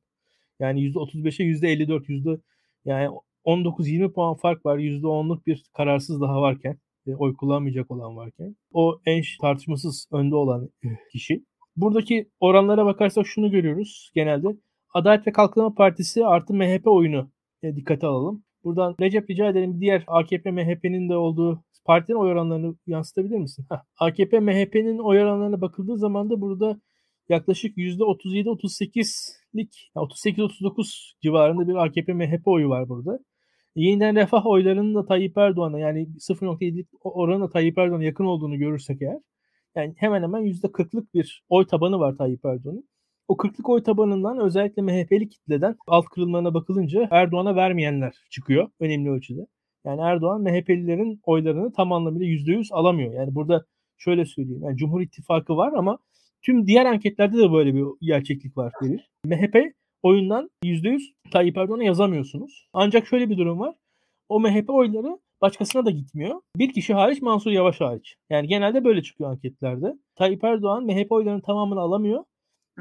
Yani %35'e %54 yüzde yani 19-20 puan fark var. %10'luk bir kararsız daha varken e, oy kullanmayacak olan varken o en tartışmasız önde olan kişi. Buradaki oranlara bakarsak şunu görüyoruz genelde. Adalet ve Kalkınma Partisi artı MHP oyunu e, dikkate alalım. Buradan Recep rica edelim diğer AKP MHP'nin de olduğu partinin oy oranlarını yansıtabilir misin? Heh. AKP MHP'nin oy oranlarına bakıldığı zaman da burada yaklaşık %37-38'lik 38-39 civarında bir AKP MHP oyu var burada. Yeniden refah oylarının da Tayyip Erdoğan'a yani 0.7'lik oranın da Tayyip Erdoğan'a yakın olduğunu görürsek eğer yani hemen hemen %40'lık bir oy tabanı var Tayyip Erdoğan'ın. O 40'lık oy tabanından özellikle MHP'li kitleden alt kırılmalarına bakılınca Erdoğan'a vermeyenler çıkıyor önemli ölçüde. Yani Erdoğan MHP'lilerin oylarını tam anlamıyla %100 alamıyor. Yani burada şöyle söyleyeyim. Yani Cumhur İttifakı var ama Tüm diğer anketlerde de böyle bir gerçeklik var verir. MHP oyundan %100 Tayyip Erdoğan'a yazamıyorsunuz. Ancak şöyle bir durum var. O MHP oyları başkasına da gitmiyor. Bir kişi hariç Mansur Yavaş hariç. Yani genelde böyle çıkıyor anketlerde. Tayyip Erdoğan MHP oylarının tamamını alamıyor.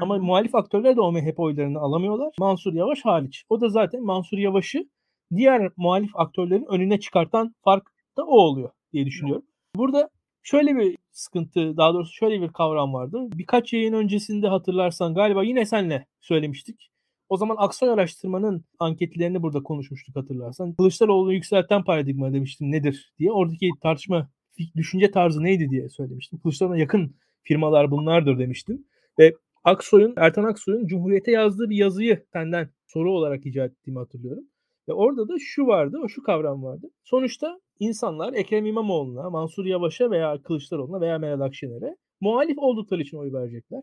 Ama muhalif aktörler de o MHP oylarını alamıyorlar. Mansur Yavaş hariç. O da zaten Mansur Yavaş'ı diğer muhalif aktörlerin önüne çıkartan fark da o oluyor diye düşünüyorum. Burada Şöyle bir sıkıntı, daha doğrusu şöyle bir kavram vardı. Birkaç yayın öncesinde hatırlarsan galiba yine senle söylemiştik. O zaman Aksoy araştırmanın anketlerini burada konuşmuştuk hatırlarsan. Kılıçdaroğlu'nu yükselten paradigma demiştim nedir diye. Oradaki tartışma, düşünce tarzı neydi diye söylemiştim. Kılıçdaroğlu'na yakın firmalar bunlardır demiştim. Ve Aksoy'un, Ertan Aksoy'un Cumhuriyet'e yazdığı bir yazıyı senden soru olarak icat ettiğimi hatırlıyorum. Ve orada da şu vardı, o şu kavram vardı. Sonuçta insanlar Ekrem İmamoğlu'na, Mansur Yavaş'a veya Kılıçdaroğlu'na veya Meral Akşener'e muhalif oldukları için oy verecekler.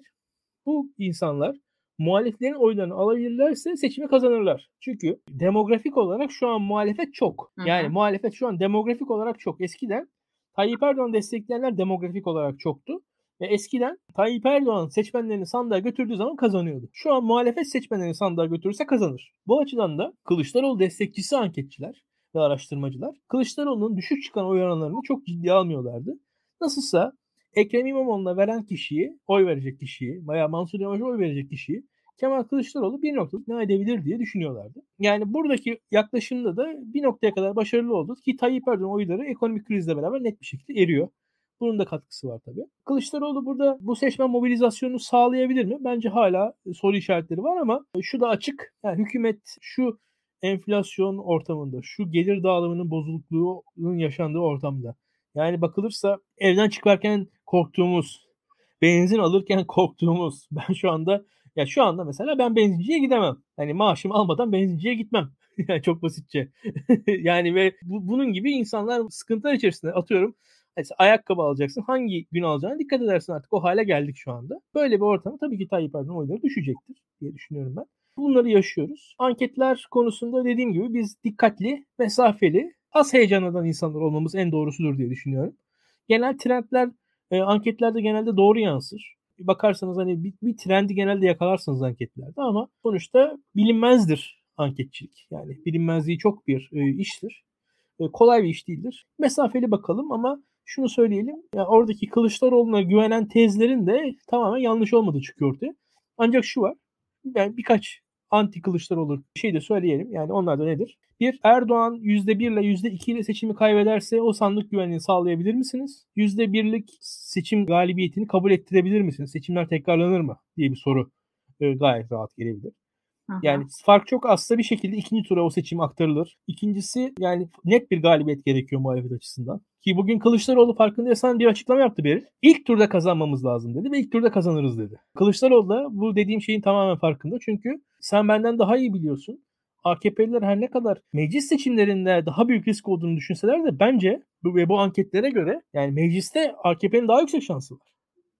Bu insanlar muhaliflerin oylarını alabilirlerse seçimi kazanırlar. Çünkü demografik olarak şu an muhalefet çok. Yani Hı-hı. muhalefet şu an demografik olarak çok. Eskiden Tayyip Erdoğan destekleyenler demografik olarak çoktu. Ve eskiden Tayyip Erdoğan seçmenlerini sandığa götürdüğü zaman kazanıyordu. Şu an muhalefet seçmenlerini sandığa götürürse kazanır. Bu açıdan da Kılıçdaroğlu destekçisi anketçiler ve araştırmacılar Kılıçdaroğlu'nun düşük çıkan oy oranlarını çok ciddiye almıyorlardı. Nasılsa Ekrem İmamoğlu'na veren kişiyi, oy verecek kişiyi veya Mansur Yavaş'a oy verecek kişiyi Kemal Kılıçdaroğlu bir noktada ne edebilir diye düşünüyorlardı. Yani buradaki yaklaşımda da bir noktaya kadar başarılı oldu ki Tayyip Erdoğan oyları ekonomik krizle beraber net bir şekilde eriyor. Bunun da katkısı var tabii. Kılıçdaroğlu burada bu seçmen mobilizasyonunu sağlayabilir mi? Bence hala soru işaretleri var ama şu da açık. Yani hükümet şu enflasyon ortamında, şu gelir dağılımının bozukluğunun yaşandığı ortamda. Yani bakılırsa evden çıkarken korktuğumuz, benzin alırken korktuğumuz. Ben şu anda ya şu anda mesela ben benzinciye gidemem. Hani maaşımı almadan benzinciye gitmem. yani çok basitçe. yani ve bu, bunun gibi insanlar sıkıntılar içerisinde atıyorum. Mesela ayakkabı alacaksın. Hangi gün alacağına dikkat edersin artık. O hale geldik şu anda. Böyle bir ortamda tabii ki Tayyip Erdoğan oyları düşecektir diye düşünüyorum ben. Bunları yaşıyoruz. Anketler konusunda dediğim gibi biz dikkatli, mesafeli, az heyecanlanan insanlar olmamız en doğrusudur diye düşünüyorum. Genel trendler e, anketlerde genelde doğru yansır. Bakarsanız hani bir, bir trendi genelde yakalarsınız anketlerde ama sonuçta bilinmezdir anketçilik. Yani bilinmezliği çok bir e, iştir. E, kolay bir iş değildir. Mesafeli bakalım ama şunu söyleyelim. Yani oradaki Kılıçdaroğlu'na güvenen tezlerin de tamamen yanlış olmadığı çıkıyor ortaya. Ancak şu var. Yani birkaç anti Kılıçdaroğlu şey de söyleyelim. Yani onlar da nedir? Bir, Erdoğan %1 ile %2 ile seçimi kaybederse o sandık güvenliğini sağlayabilir misiniz? %1'lik seçim galibiyetini kabul ettirebilir misiniz? Seçimler tekrarlanır mı? diye bir soru e, gayet rahat gelebilir. Aha. Yani fark çok azsa bir şekilde ikinci tura o seçim aktarılır. İkincisi yani net bir galibiyet gerekiyor muhalefet açısından. Ki bugün Kılıçdaroğlu farkındaysan bir açıklama yaptı Beril. İlk turda kazanmamız lazım dedi ve ilk turda kazanırız dedi. Kılıçdaroğlu da bu dediğim şeyin tamamen farkında. Çünkü sen benden daha iyi biliyorsun. AKP'liler her ne kadar meclis seçimlerinde daha büyük risk olduğunu düşünseler de bence bu, ve bu anketlere göre yani mecliste AKP'nin daha yüksek şansı var.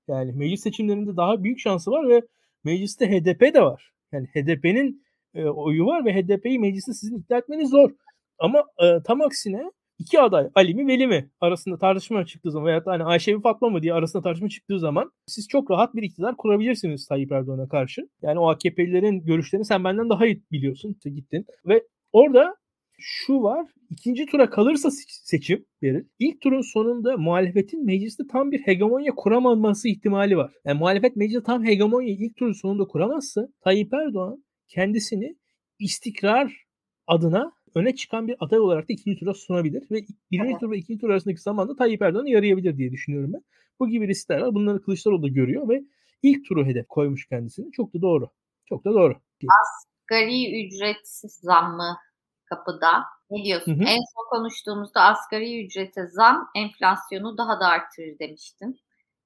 Yani meclis seçimlerinde daha büyük şansı var ve mecliste HDP de var. Yani HDP'nin e, oyu var ve HDP'yi mecliste sizin ikna etmeniz zor. Ama e, tam aksine iki aday Ali mi Veli mi arasında tartışma çıktığı zaman veya hani Ayşe mi Fatma mı diye arasında tartışma çıktığı zaman siz çok rahat bir iktidar kurabilirsiniz Tayyip Erdoğan'a karşı. Yani o AKP'lilerin görüşlerini sen benden daha iyi biliyorsun. İşte gittin ve orada şu var. ikinci tura kalırsa seçim verir. İlk turun sonunda muhalefetin mecliste tam bir hegemonya kuramaması ihtimali var. Yani muhalefet mecliste tam hegemonya ilk turun sonunda kuramazsa Tayyip Erdoğan kendisini istikrar adına öne çıkan bir aday olarak da ikinci tura sunabilir ve birinci evet. tur ve ikinci tur arasındaki zamanda Tayyip Erdoğan'ı yarayabilir diye düşünüyorum ben. Bu gibi riskler var. Bunları Kılıçdaroğlu da görüyor ve ilk turu hedef koymuş kendisini. Çok da doğru. Çok da doğru. Asgari ücret zammı kapıda. Ne diyorsun? Hı hı. En son konuştuğumuzda asgari ücrete zam enflasyonu daha da artırır demiştin.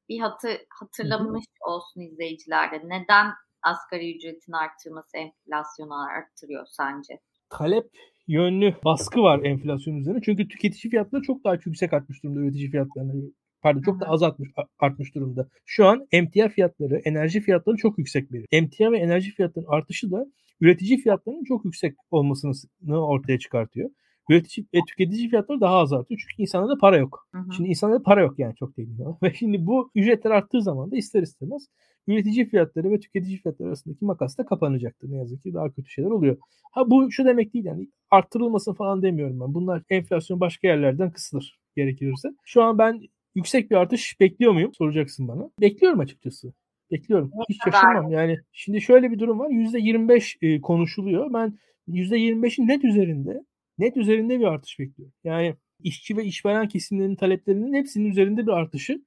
Bir hatı, hatırlamış hı hı. olsun izleyicilerde. Neden asgari ücretin arttırması enflasyonu arttırıyor sence? Talep yönlü baskı var enflasyon üzerine. Çünkü tüketici fiyatları çok daha yüksek artmış durumda üretici fiyatlarına. Pardon çok da az artmış, artmış durumda. Şu an emtia fiyatları, enerji fiyatları çok yüksek bir. Emtia ve enerji fiyatlarının artışı da üretici fiyatlarının çok yüksek olmasını ortaya çıkartıyor. Üretici ve tüketici fiyatları daha az artıyor. Çünkü insanlarda para yok. Hı hı. Şimdi insanlarda para yok yani çok değil. Ve şimdi bu ücretler arttığı zaman da ister istemez üretici fiyatları ve tüketici fiyatları arasındaki makas da kapanacaktır. Ne yazık ki daha kötü şeyler oluyor. Ha bu şu demek değil yani arttırılmasın falan demiyorum ben. Bunlar enflasyon başka yerlerden kısılır gerekirse. Şu an ben yüksek bir artış bekliyor muyum? Soracaksın bana. Bekliyorum açıkçası. Bekliyorum. Hiç şaşırmam. Yani şimdi şöyle bir durum var. %25 e, konuşuluyor. Ben %25'in net üzerinde net üzerinde bir artış bekliyorum. Yani işçi ve işveren kesimlerinin taleplerinin hepsinin üzerinde bir artışı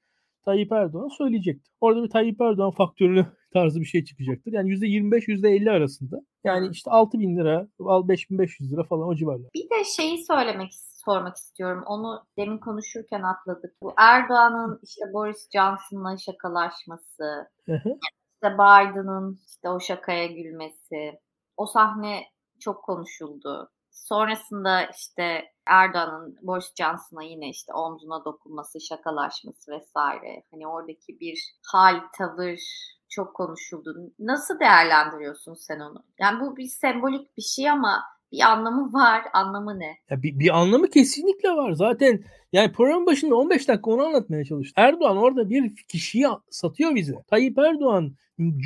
Tayyip Erdoğan söyleyecektir. Orada bir Tayyip Erdoğan faktörünü tarzı bir şey çıkacaktır. Yani %25 %50 arasında. Yani işte 6 bin lira, 5500 lira falan o civarlar. Bir de şeyi söylemek sormak istiyorum. Onu demin konuşurken atladık. Bu Erdoğan'ın işte Boris Johnson'la şakalaşması, İşte Biden'ın işte o şakaya gülmesi, o sahne çok konuşuldu. Sonrasında işte Erdoğan'ın Boris Johnson'a yine işte omzuna dokunması, şakalaşması vesaire. Hani oradaki bir hal, tavır çok konuşuldu. Nasıl değerlendiriyorsun sen onu? Yani bu bir sembolik bir şey ama bir anlamı var. Anlamı ne? Ya bir, bir anlamı kesinlikle var. Zaten yani program başında 15 dakika onu anlatmaya çalıştı. Erdoğan orada bir kişiyi satıyor bize. Tayyip Erdoğan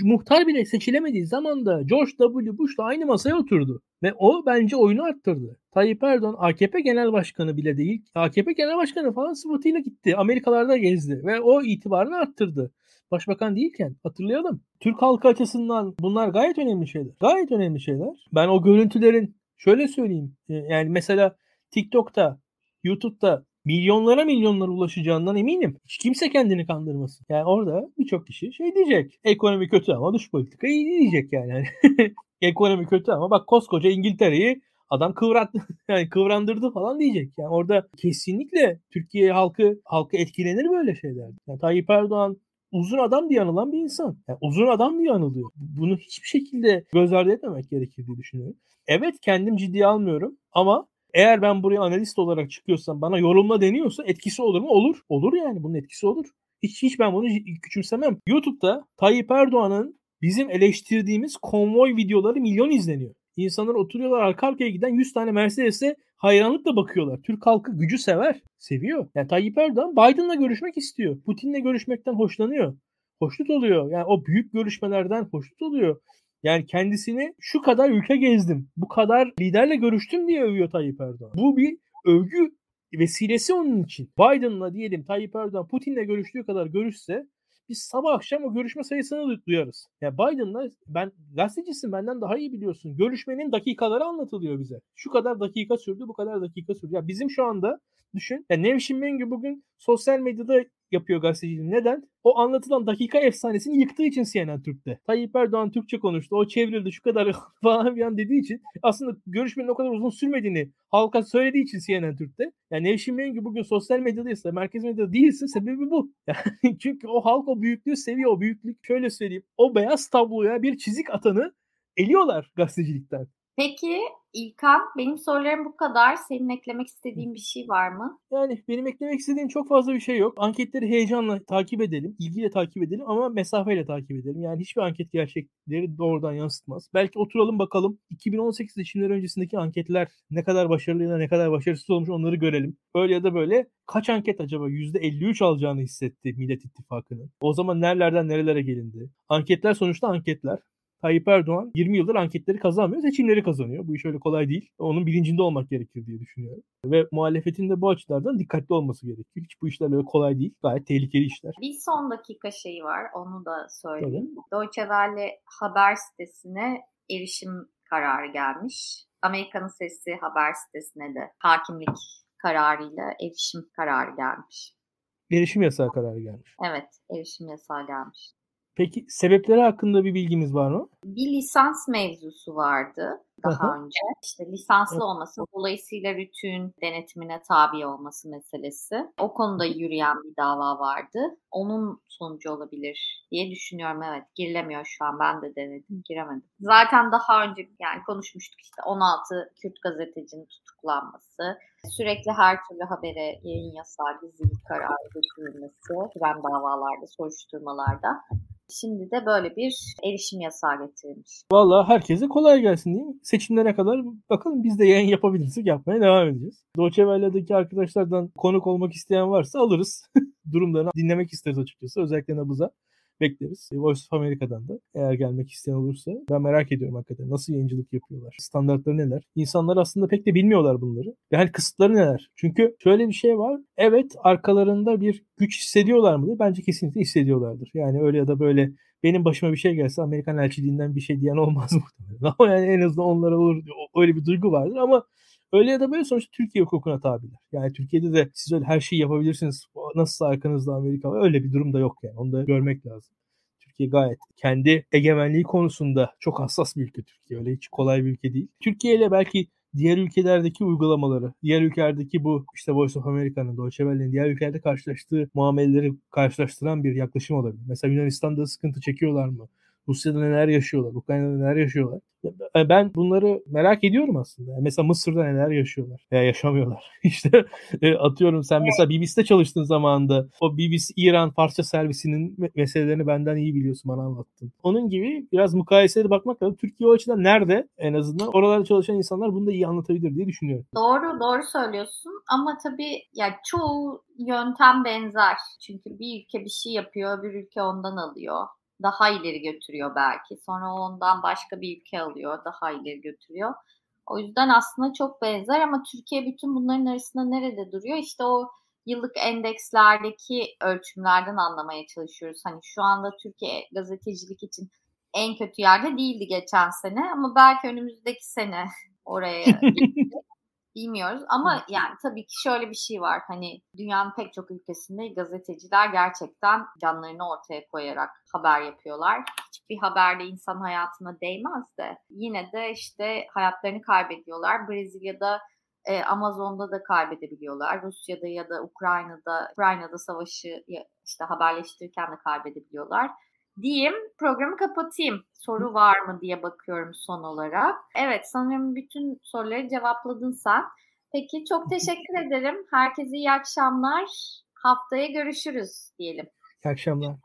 muhtar bile seçilemediği zaman da George W. Bush'la aynı masaya oturdu. Ve o bence oyunu arttırdı. Tayyip Erdoğan AKP Genel Başkanı bile değil. AKP Genel Başkanı falan sıfatıyla gitti. Amerikalarda gezdi ve o itibarını arttırdı. Başbakan değilken hatırlayalım. Türk halkı açısından bunlar gayet önemli şeyler. Gayet önemli şeyler. Ben o görüntülerin şöyle söyleyeyim. E, yani mesela TikTok'ta, YouTube'da milyonlara milyonlara ulaşacağından eminim. Hiç kimse kendini kandırmasın. Yani orada birçok kişi şey diyecek. Ekonomi kötü ama dış politika iyi diyecek yani. Ekonomi kötü ama bak koskoca İngiltere'yi adam kıvrat yani kıvrandırdı falan diyecek. Yani orada kesinlikle Türkiye halkı halkı etkilenir böyle şeyler. Yani Tayyip Erdoğan uzun adam diye anılan bir insan. Yani uzun adam diye anılıyor. Bunu hiçbir şekilde göz ardı etmemek gerekir diye düşünüyorum. Evet kendim ciddiye almıyorum ama eğer ben buraya analist olarak çıkıyorsam bana yorumla deniyorsa etkisi olur mu? Olur. Olur yani bunun etkisi olur. Hiç hiç ben bunu küçümsemem. YouTube'da Tayyip Erdoğan'ın bizim eleştirdiğimiz konvoy videoları milyon izleniyor. İnsanlar oturuyorlar arka arkaya giden 100 tane Mercedes'e hayranlıkla bakıyorlar. Türk halkı gücü sever. Seviyor. Yani Tayyip Erdoğan Biden'la görüşmek istiyor. Putin'le görüşmekten hoşlanıyor. Hoşnut oluyor. Yani o büyük görüşmelerden hoşnut oluyor. Yani kendisini şu kadar ülke gezdim, bu kadar liderle görüştüm diye övüyor Tayyip Erdoğan. Bu bir övgü vesilesi onun için. Biden'la diyelim Tayyip Erdoğan Putin'le görüştüğü kadar görüşse biz sabah akşam o görüşme sayısını duyarız. Ya yani Biden'la ben gazetecisin benden daha iyi biliyorsun. Görüşmenin dakikaları anlatılıyor bize. Şu kadar dakika sürdü, bu kadar dakika sürdü. Ya bizim şu anda düşün. Ya Nevşin Mengü bugün sosyal medyada yapıyor gazeteciliği. Neden? O anlatılan dakika efsanesini yıktığı için CNN Türk'te. Tayyip Erdoğan Türkçe konuştu. O çevrildi şu kadar falan bir an dediği için aslında görüşmenin o kadar uzun sürmediğini halka söylediği için CNN Türk'te. Yani Nevşin Mengü bugün sosyal medyadaysa, merkez medyada değilse sebebi bu. Yani çünkü o halk o büyüklüğü seviyor. O büyüklük şöyle söyleyeyim. O beyaz tabloya bir çizik atanı eliyorlar gazetecilikten. Peki İlkan benim sorularım bu kadar. Senin eklemek istediğin bir şey var mı? Yani benim eklemek istediğim çok fazla bir şey yok. Anketleri heyecanla takip edelim, ilgiyle takip edelim ama mesafeyle takip edelim. Yani hiçbir anket gerçekleri doğrudan yansıtmaz. Belki oturalım bakalım 2018 seçimleri öncesindeki anketler ne kadar başarılı ya da ne kadar başarısız olmuş onları görelim. Öyle ya da böyle kaç anket acaba %53 alacağını hissetti Millet İttifakı'nın. O zaman nerelerden nerelere gelindi? Anketler sonuçta anketler. Tayyip Erdoğan 20 yıldır anketleri kazanmıyor, seçimleri kazanıyor. Bu iş öyle kolay değil. Onun bilincinde olmak gerekir diye düşünüyorum. Ve muhalefetin de bu açılardan dikkatli olması gerekiyor. Hiç bu işler öyle kolay değil. Gayet tehlikeli işler. Bir son dakika şeyi var. Onu da söyleyeyim. Tabii. Deutsche Welle haber sitesine erişim kararı gelmiş. Amerika'nın Sesi haber sitesine de hakimlik kararıyla erişim kararı gelmiş. Erişim yasağı kararı gelmiş. Evet, erişim yasağı gelmiş. Peki sebepleri hakkında bir bilgimiz var mı? Bir lisans mevzusu vardı daha Aha. önce. İşte lisanslı olması, dolayısıyla rütün denetimine tabi olması meselesi. O konuda yürüyen bir dava vardı. Onun sonucu olabilir diye düşünüyorum. Evet, girilemiyor şu an. Ben de denedim, giremedim. Zaten daha önce yani konuşmuştuk işte 16 Kürt gazetecinin tutuklanması, sürekli her türlü habere yayın yasağı, gizlilik kararı getirilmesi, güven davalarda, soruşturmalarda. Şimdi de böyle bir erişim yasağı getirilmiş. Valla herkese kolay gelsin diyeyim. Seçimlere kadar bakalım biz de yayın yapabilirsek yapmaya devam edeceğiz. Deutsche Welle'deki arkadaşlardan konuk olmak isteyen varsa alırız. Durumlarını dinlemek isteriz açıkçası. Özellikle Nabız'a bekleriz. Voice of America'dan da eğer gelmek isteyen olursa. Ben merak ediyorum hakikaten nasıl yayıncılık yapıyorlar? Standartları neler? İnsanlar aslında pek de bilmiyorlar bunları. Yani kısıtları neler? Çünkü şöyle bir şey var. Evet arkalarında bir güç hissediyorlar mı? Bence kesinlikle hissediyorlardır. Yani öyle ya da böyle benim başıma bir şey gelse Amerikan elçiliğinden bir şey diyen olmaz muhtemelen. Ama yani en azından onlara olur öyle bir duygu vardır ama Öyle ya da böyle sonuçta Türkiye hukukuna tabiler. Yani Türkiye'de de siz öyle her şeyi yapabilirsiniz. Nasıl arkanızda Amerika var. Öyle bir durum da yok yani. Onu da görmek lazım. Türkiye gayet kendi egemenliği konusunda çok hassas bir ülke Türkiye. Öyle hiç kolay bir ülke değil. Türkiye ile belki diğer ülkelerdeki uygulamaları, diğer ülkelerdeki bu işte Voice of America'nın, Deutsche Welle'nin diğer ülkelerde karşılaştığı muameleleri karşılaştıran bir yaklaşım olabilir. Mesela Yunanistan'da sıkıntı çekiyorlar mı? Rusya'da neler yaşıyorlar, Ukrayna'da neler yaşıyorlar. Ben bunları merak ediyorum aslında. Mesela Mısır'da neler yaşıyorlar veya yaşamıyorlar. İşte e, atıyorum sen mesela BBC'de çalıştığın zamanında o BBC İran Farsça servisinin meselelerini benden iyi biliyorsun bana anlattın. Onun gibi biraz mukayeseli bakmak lazım. Türkiye o açıdan nerede en azından oralarda çalışan insanlar bunu da iyi anlatabilir diye düşünüyorum. Doğru doğru söylüyorsun ama tabii ya çoğu yöntem benzer. Çünkü bir ülke bir şey yapıyor, bir ülke ondan alıyor daha ileri götürüyor belki. Sonra ondan başka bir ülke alıyor, daha ileri götürüyor. O yüzden aslında çok benzer ama Türkiye bütün bunların arasında nerede duruyor? İşte o yıllık endekslerdeki ölçümlerden anlamaya çalışıyoruz. Hani şu anda Türkiye gazetecilik için en kötü yerde değildi geçen sene ama belki önümüzdeki sene oraya bilmiyoruz ama yani tabii ki şöyle bir şey var hani dünyanın pek çok ülkesinde gazeteciler gerçekten canlarını ortaya koyarak haber yapıyorlar. Hiçbir haberde insan hayatına değmez de yine de işte hayatlarını kaybediyorlar. Brezilya'da e, Amazon'da da kaybedebiliyorlar. Rusya'da ya da Ukrayna'da Ukrayna'da savaşı işte haberleştirirken de kaybedebiliyorlar diyeyim. Programı kapatayım. Soru var mı diye bakıyorum son olarak. Evet sanırım bütün soruları cevapladın sen. Peki çok teşekkür ederim. Herkese iyi akşamlar. Haftaya görüşürüz diyelim. İyi akşamlar.